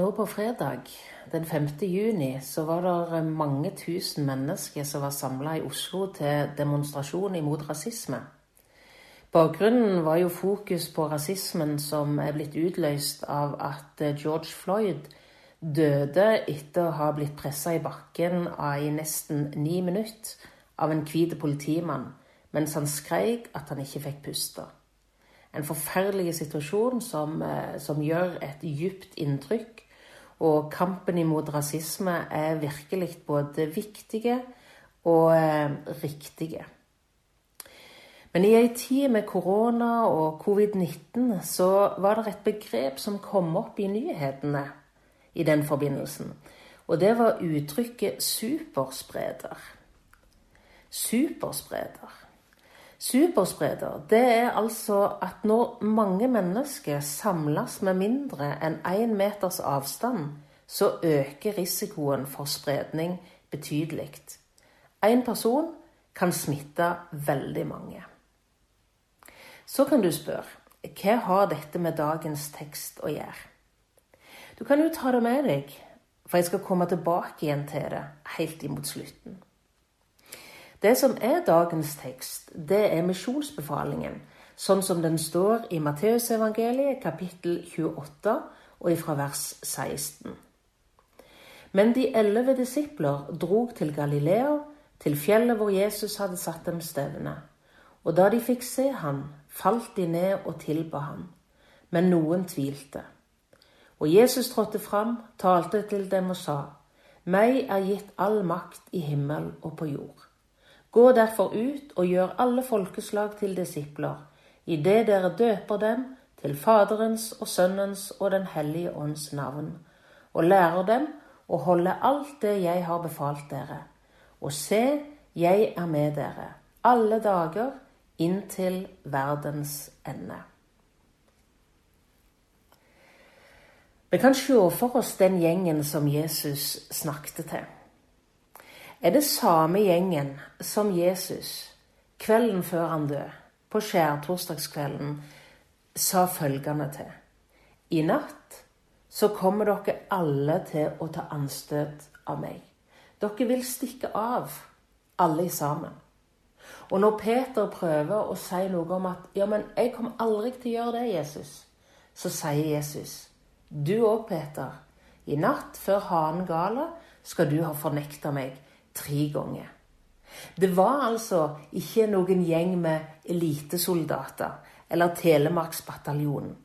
Nå på fredag den 5. juni så var det mange tusen mennesker som var samla i Oslo til demonstrasjon imot rasisme. Bakgrunnen var jo fokus på rasismen som er blitt utløst av at George Floyd døde etter å ha blitt pressa i bakken i nesten ni minutter av en hvit politimann mens han skreik at han ikke fikk puste. En forferdelig situasjon som, eh, som gjør et djupt inntrykk. Og kampen imot rasisme er virkelig både viktige og eh, riktige. Men i ei tid med korona og covid-19 så var det et begrep som kom opp i nyhetene i den forbindelsen. Og det var uttrykket superspreder. Superspreder. Superspreder det er altså at når mange mennesker samles med mindre enn én meters avstand, så øker risikoen for spredning betydelig. Én person kan smitte veldig mange. Så kan du spørre hva har dette med dagens tekst å gjøre? Du kan jo ta det med deg, for jeg skal komme tilbake igjen til det helt imot slutten. Det som er dagens tekst, det er misjonsbefalingen, sånn som den står i Matteusevangeliet kapittel 28 og ifra vers 16. Men de elleve disipler drog til Galilea, til fjellet hvor Jesus hadde satt dem stevne. Og da de fikk se ham, falt de ned og tilba ham. Men noen tvilte. Og Jesus trådte fram, talte til dem og sa, Meg er gitt all makt i himmel og på jord. Gå derfor ut og gjør alle folkeslag til disipler, idet dere døper dem til Faderens og Sønnens og Den hellige ånds navn, og lærer dem å holde alt det jeg har befalt dere. Og se, jeg er med dere alle dager inntil verdens ende. Vi kan se for oss den gjengen som Jesus snakket til er det samme gjengen som Jesus kvelden før han døde, på skjærtorsdagskvelden, sa følgende til. I natt så kommer dere alle til å ta anstøt av meg. Dere vil stikke av, alle sammen. Og når Peter prøver å si noe om at ja, men jeg kommer aldri til å gjøre det, Jesus, så sier Jesus, du òg, Peter, i natt før hanen galer, skal du ha fornekta meg tre ganger. Det var altså ikke noen gjeng med elitesoldater eller Telemarksbataljonen.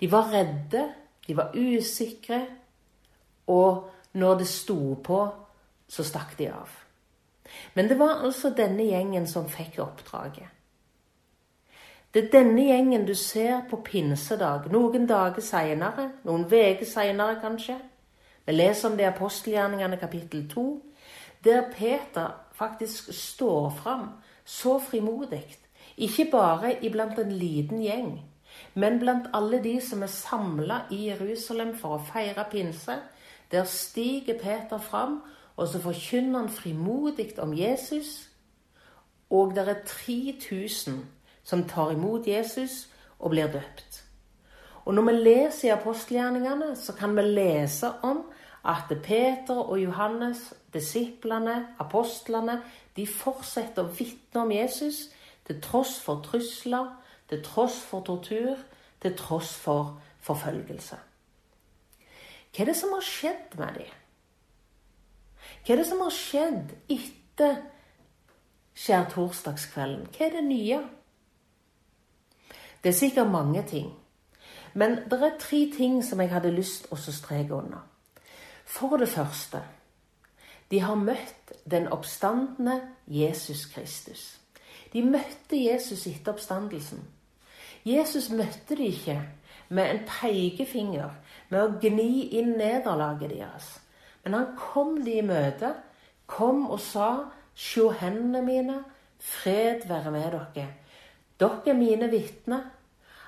De var redde, de var usikre, og når det sto på, så stakk de av. Men det var altså denne gjengen som fikk oppdraget. Det er denne gjengen du ser på pinsedag, noen dager seinere, noen uker seinere kanskje, vi leser om det i apostelgjerningene kapittel 2, der Peter faktisk står fram så frimodig. Ikke bare iblant en liten gjeng, men blant alle de som er samla i Jerusalem for å feire pinse. Der stiger Peter fram, og så forkynner han frimodig om Jesus. Og det er 3000 som tar imot Jesus og blir døpt. Og når vi leser i apostelgjerningene, så kan vi lese om at Peter og Johannes, disiplene, apostlene, de fortsetter å vitne om Jesus til tross for trusler, til tross for tortur, til tross for forfølgelse. Hva er det som har skjedd med dem? Hva er det som har skjedd etter skjærtorsdagskvelden? Hva er det nye? Det er sikkert mange ting. Men det er tre ting som jeg hadde lyst til å streke under. For det første de har møtt den oppstandende Jesus Kristus. De møtte Jesus etter oppstandelsen. Jesus møtte de ikke med en pekefinger, med å gni inn nederlaget deres. Men han kom de i møte, kom og sa, Sjå hendene mine, fred være med dere. Dere er mine vitner.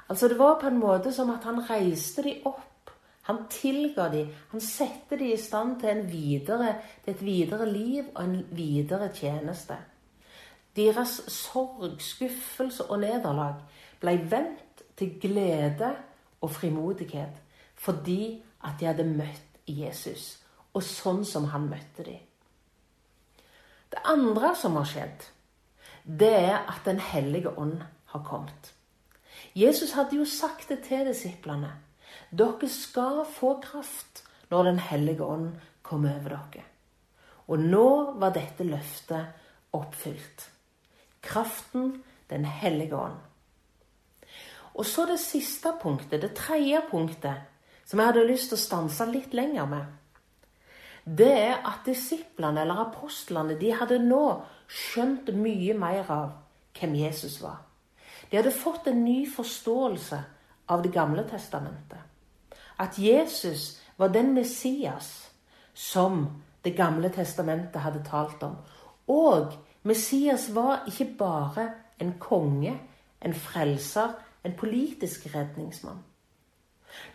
Altså Det var på en måte som at han reiste de opp. Han tilga de. Han satte de i stand til, videre, til et videre liv og en videre tjeneste. Deres sorg, skuffelse og nederlag ble vendt til glede og frimodighet. fordi at de hadde møtt Jesus, og sånn som han møtte dem. Det andre som har skjedd, det er at Den hellige ånd har kommet. Jesus hadde jo sagt det til disiplene. Dere skal få kraft når Den hellige ånd kommer over dere. Og nå var dette løftet oppfylt. Kraften Den hellige ånd. Og så det siste punktet, det tredje punktet, som jeg hadde lyst til å stanse litt lenger med. Det er at disiplene, eller apostlene, de hadde nå skjønt mye mer av hvem Jesus var. De hadde fått en ny forståelse av Det gamle testamentet. At Jesus var den Messias som Det gamle testamentet hadde talt om. Og Messias var ikke bare en konge, en frelser, en politisk redningsmann.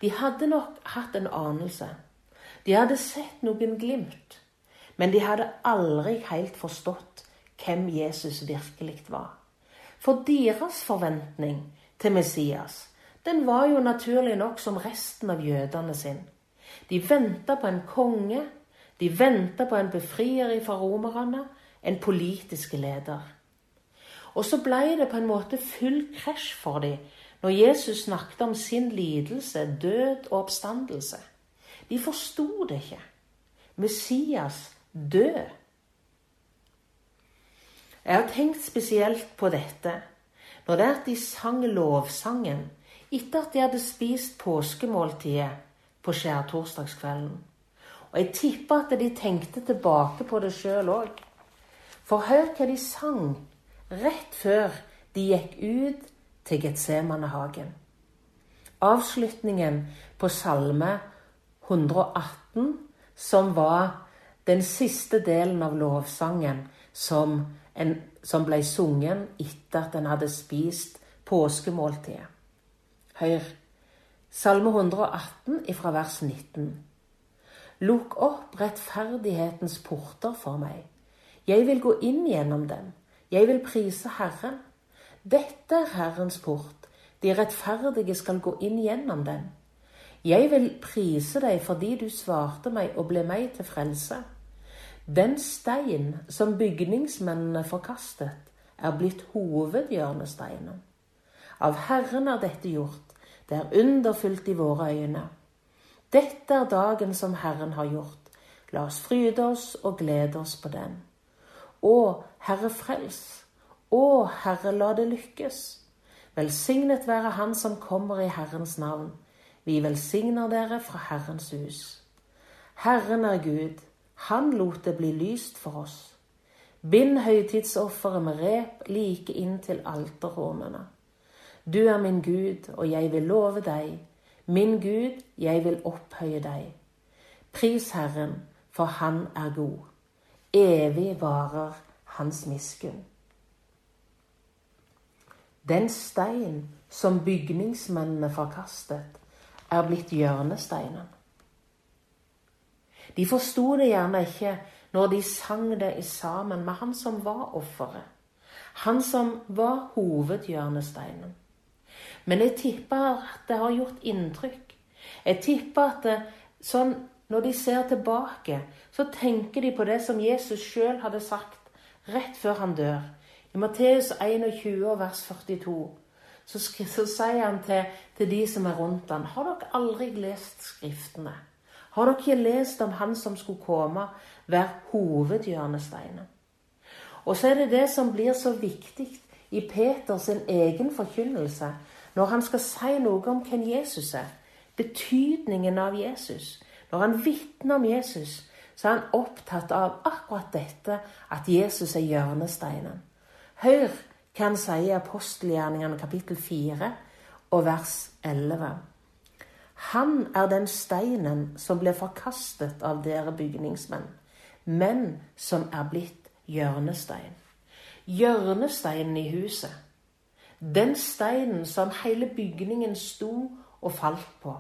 De hadde nok hatt en anelse. De hadde sett noen glimt. Men de hadde aldri helt forstått hvem Jesus virkelig var. For deres forventning til Messias den var jo naturlig nok som resten av jødene sin. De venta på en konge, de venta på en befrier fra romerne, en politisk leder. Og så ble det på en måte full krasj for dem når Jesus snakket om sin lidelse, død og oppstandelse. De forsto det ikke. Messias død. Jeg har tenkt spesielt på dette når det er at de sang lovsangen etter at de hadde spist påskemåltidet på skjærtorsdagskvelden. Og jeg tipper at de tenkte tilbake på det sjøl òg. For hør hva de sang rett før de gikk ut til Getsemanehagen. Avslutningen på Salme 118, som var den siste delen av lovsangen som, en, som ble sunget etter at en hadde spist påskemåltidet. Hør Salme 118 ifra vers 19. Lukk opp rettferdighetens porter for meg. Jeg vil gå inn gjennom dem. Jeg vil prise Herren. Dette er Herrens port, de rettferdige skal gå inn gjennom den. Jeg vil prise deg fordi du svarte meg og ble meg til frelse. Den stein som bygningsmennene forkastet, er blitt hovedhjørnesteinen. Av Herren er dette gjort, det er underfylt i våre øyne. Dette er dagen som Herren har gjort. La oss fryde oss og glede oss på den. Å, Herre, frels å, Herre, la det lykkes. Velsignet være Han som kommer i Herrens navn. Vi velsigner dere fra Herrens hus. Herren er Gud. Han lot det bli lyst for oss. Bind høytidsofferet med rep like inn til alterhornene. Du er min Gud, og jeg vil love deg. Min Gud, jeg vil opphøye deg. Pris Herren, for Han er god. Evig varer Hans miskunn. Den stein som bygningsmennene forkastet, er blitt hjørnesteinen. De forsto det gjerne ikke når de sang det sammen med han som var offeret. Han som var hovedhjørnesteinen. Men jeg tipper at det har gjort inntrykk. Jeg tipper at det, sånn, når de ser tilbake, så tenker de på det som Jesus sjøl hadde sagt rett før han dør. I Matteus 21, vers 42, så, så sier han til, til, de som er rundt ham, Har dere aldri lest Skriftene? Har dere lest om Han som skulle komme, være hovedhjørnesteinen? Og så er det det som blir så viktig i Peters egen forkynnelse, når han skal si noe om hvem Jesus er. Betydningen av Jesus. Når han vitner om Jesus, så er han opptatt av akkurat dette, at Jesus er hjørnesteinen. Hør hva han sier i apostelgjerningene kapittel 4 og vers 11. Han er den steinen som ble forkastet av dere bygningsmenn, men som er blitt hjørnestein. Hjørnesteinen i huset. Den steinen som hele bygningen sto og falt på.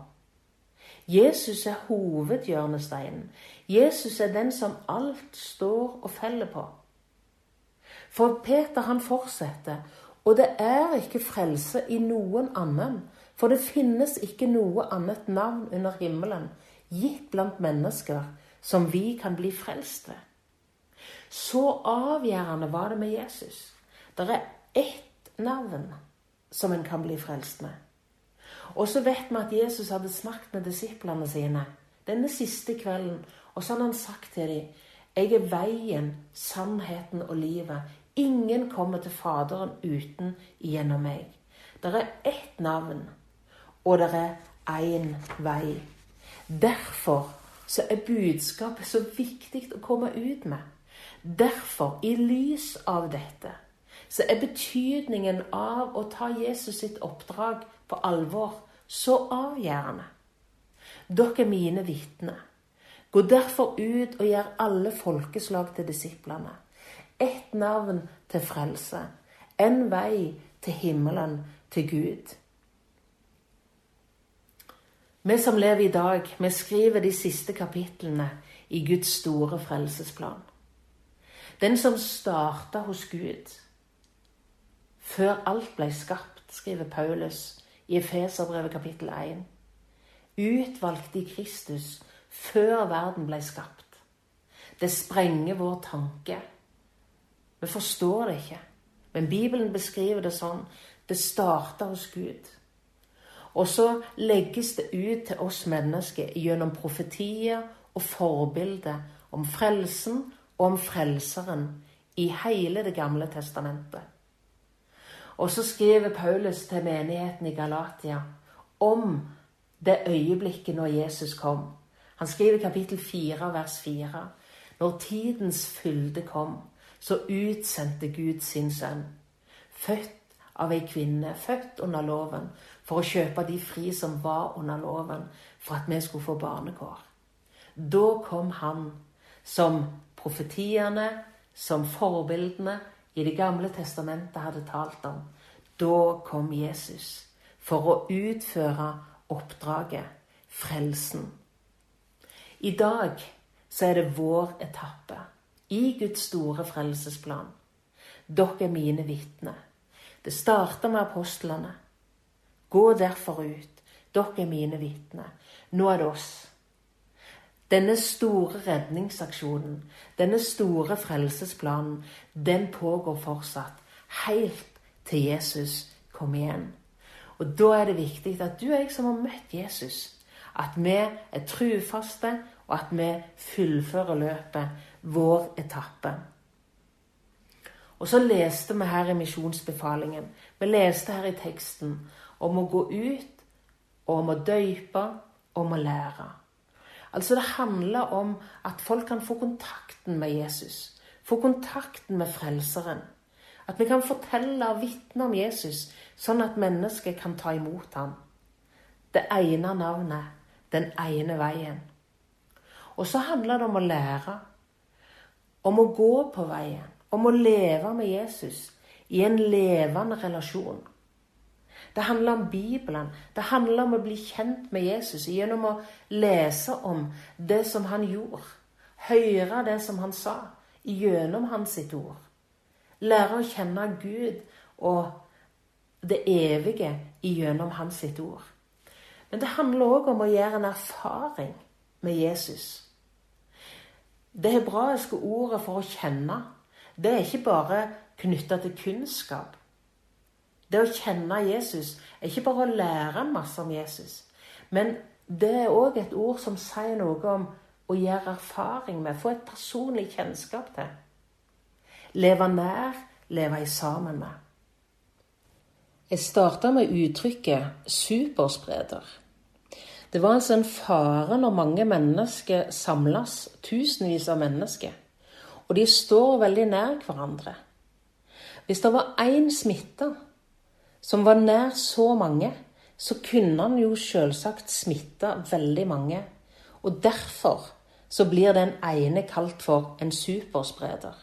Jesus er hovedhjørnesteinen. Jesus er den som alt står og feller på. For Peter han fortsetter, og det er ikke frelse i noen annen, For det finnes ikke noe annet navn under himmelen gitt blant mennesker som vi kan bli frelst ved. Så avgjørende var det med Jesus. Det er ett navn som en kan bli frelst med. Og så vet vi at Jesus hadde snakket med disiplene sine denne siste kvelden. Og så hadde han sagt til dem jeg er veien, sannheten og livet. Ingen kommer til Faderen uten gjennom meg. Det er ett navn, og det er én vei. Derfor så er budskapet så viktig å komme ut med. Derfor, i lys av dette, så er betydningen av å ta Jesus sitt oppdrag på alvor så avgjørende. Dere er mine vitner. Gå derfor ut og gjør alle folkeslag til disiplene. Ett navn til frelse. En vei til himmelen, til Gud. Vi som lever i dag, vi skriver de siste kapitlene i Guds store frelsesplan. Den som starta hos Gud før alt ble skapt, skriver Paulus i Efeserbrevet kapittel 1. Utvalgt i Kristus før verden ble skapt. Det sprenger vår tanke. Vi forstår det ikke. Men Bibelen beskriver det sånn. Det starta hos Gud. Og så legges det ut til oss mennesker gjennom profetier og forbilder om frelsen og om frelseren i hele Det gamle testamentet. Og så skriver Paulus til menigheten i Galatia om det øyeblikket når Jesus kom. Han skriver i kapittel 4, vers 4. Når tidens fylde kom, så utsendte Gud sin sønn. Født av ei kvinne, født under loven, for å kjøpe de fri som var under loven, for at vi skulle få barnekår. Da kom han som profetiene, som forbildene i Det gamle testamentet hadde talt om. Da kom Jesus for å utføre oppdraget, frelsen. I dag så er det vår etappe i Guds store frelsesplan. Dere er mine vitner. Det starta med apostlene. Gå derfor ut. Dere er mine vitner. Nå er det oss. Denne store redningsaksjonen, denne store frelsesplanen, den pågår fortsatt. Helt til Jesus kommer igjen. Og da er det viktig at du og jeg som har møtt Jesus, at vi er trufaste, og at vi fullfører løpet, vår etappe. Og så leste vi her i misjonsbefalingen, vi leste her i teksten, om å gå ut, og om å døype, og om å lære. Altså Det handler om at folk kan få kontakten med Jesus. Få kontakten med Frelseren. At vi kan fortelle og vitne om Jesus, sånn at mennesket kan ta imot ham. Det ene navnet, den ene veien. Og så handler det om å lære. Om å gå på veien. Om å leve med Jesus i en levende relasjon. Det handler om Bibelen. Det handler om å bli kjent med Jesus gjennom å lese om det som han gjorde. Høre det som han sa, gjennom hans sitt ord. Lære å kjenne Gud og det evige gjennom hans sitt ord. Men det handler òg om å gjøre en erfaring med Jesus. Det hebraiske ordet for å kjenne, det er ikke bare knytta til kunnskap. Det å kjenne Jesus er ikke bare å lære masse om Jesus. Men det er òg et ord som sier noe om å gjøre erfaring med, få et personlig kjennskap til. Leve nær, leve sammen med. Jeg starta med uttrykket 'superspreder'. Det var altså en fare når mange mennesker samles, tusenvis av mennesker, og de står veldig nær hverandre. Hvis det var én smitta som var nær så mange, så kunne han jo selvsagt smitte veldig mange. Og derfor så blir den ene kalt for en superspreder.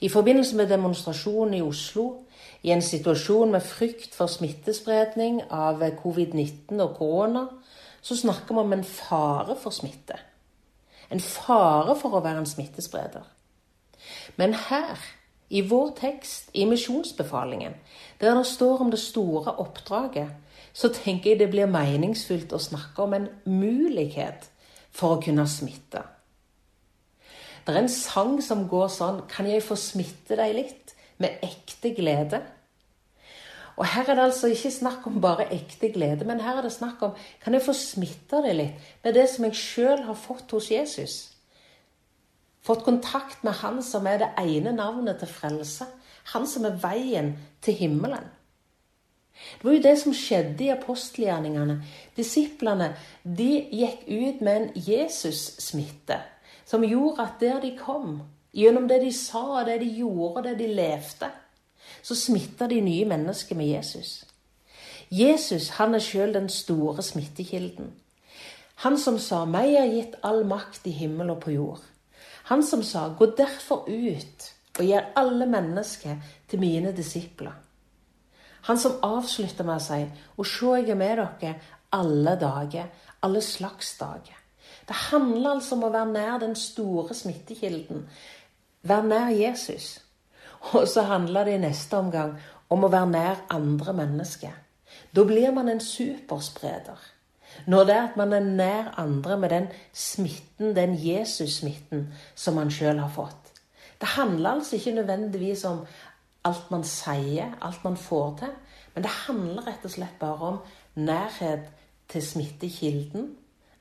I forbindelse med demonstrasjonen i Oslo, i en situasjon med frykt for smittespredning av covid-19 og korona, så snakker vi om en fare for smitte. En fare for å være en smittespreder. Men her, i vår tekst, i misjonsbefalingen, der det står om det store oppdraget, så tenker jeg det blir meningsfullt å snakke om en mulighet for å kunne smitte. Det er en sang som går sånn Kan jeg få smitte deg litt med ekte glede? Og her er det altså ikke snakk om bare ekte glede, men her er det snakk om Kan jeg få smitte deg litt med det som jeg sjøl har fått hos Jesus? Fått kontakt med Han som er det ene navnet til frelse. Han som er veien til himmelen. Det var jo det som skjedde i apostelgjerningene. Disiplene de gikk ut med en Jesus-smitte som gjorde at der de kom, gjennom det de sa, det de gjorde, det de levde, så smitta de nye mennesker med Jesus. Jesus han er sjøl den store smittekilden. Han som sa 'Meg er gitt all makt i himmel og på jord'. Han som sa 'Gå derfor ut og gjør alle mennesker til mine disipler'. Han som avslutter med å si 'Og se, jeg er med dere alle dager, alle slags dager'. Det handler altså om å være nær den store smittekilden. Være nær Jesus. Og så handler det i neste omgang om å være nær andre mennesker. Da blir man en superspreder. Når det er at man er nær andre med den smitten, den Jesus-smitten, som man sjøl har fått. Det handler altså ikke nødvendigvis om alt man sier, alt man får til. Men det handler rett og slett bare om nærhet til smittekilden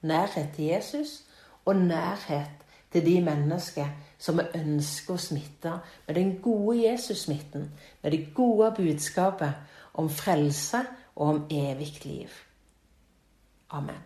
nærhet til Jesus og nærhet til de mennesker som vi ønsker å smitte med den gode Jesus-smitten, med det gode budskapet om frelse og om evig liv. Amen.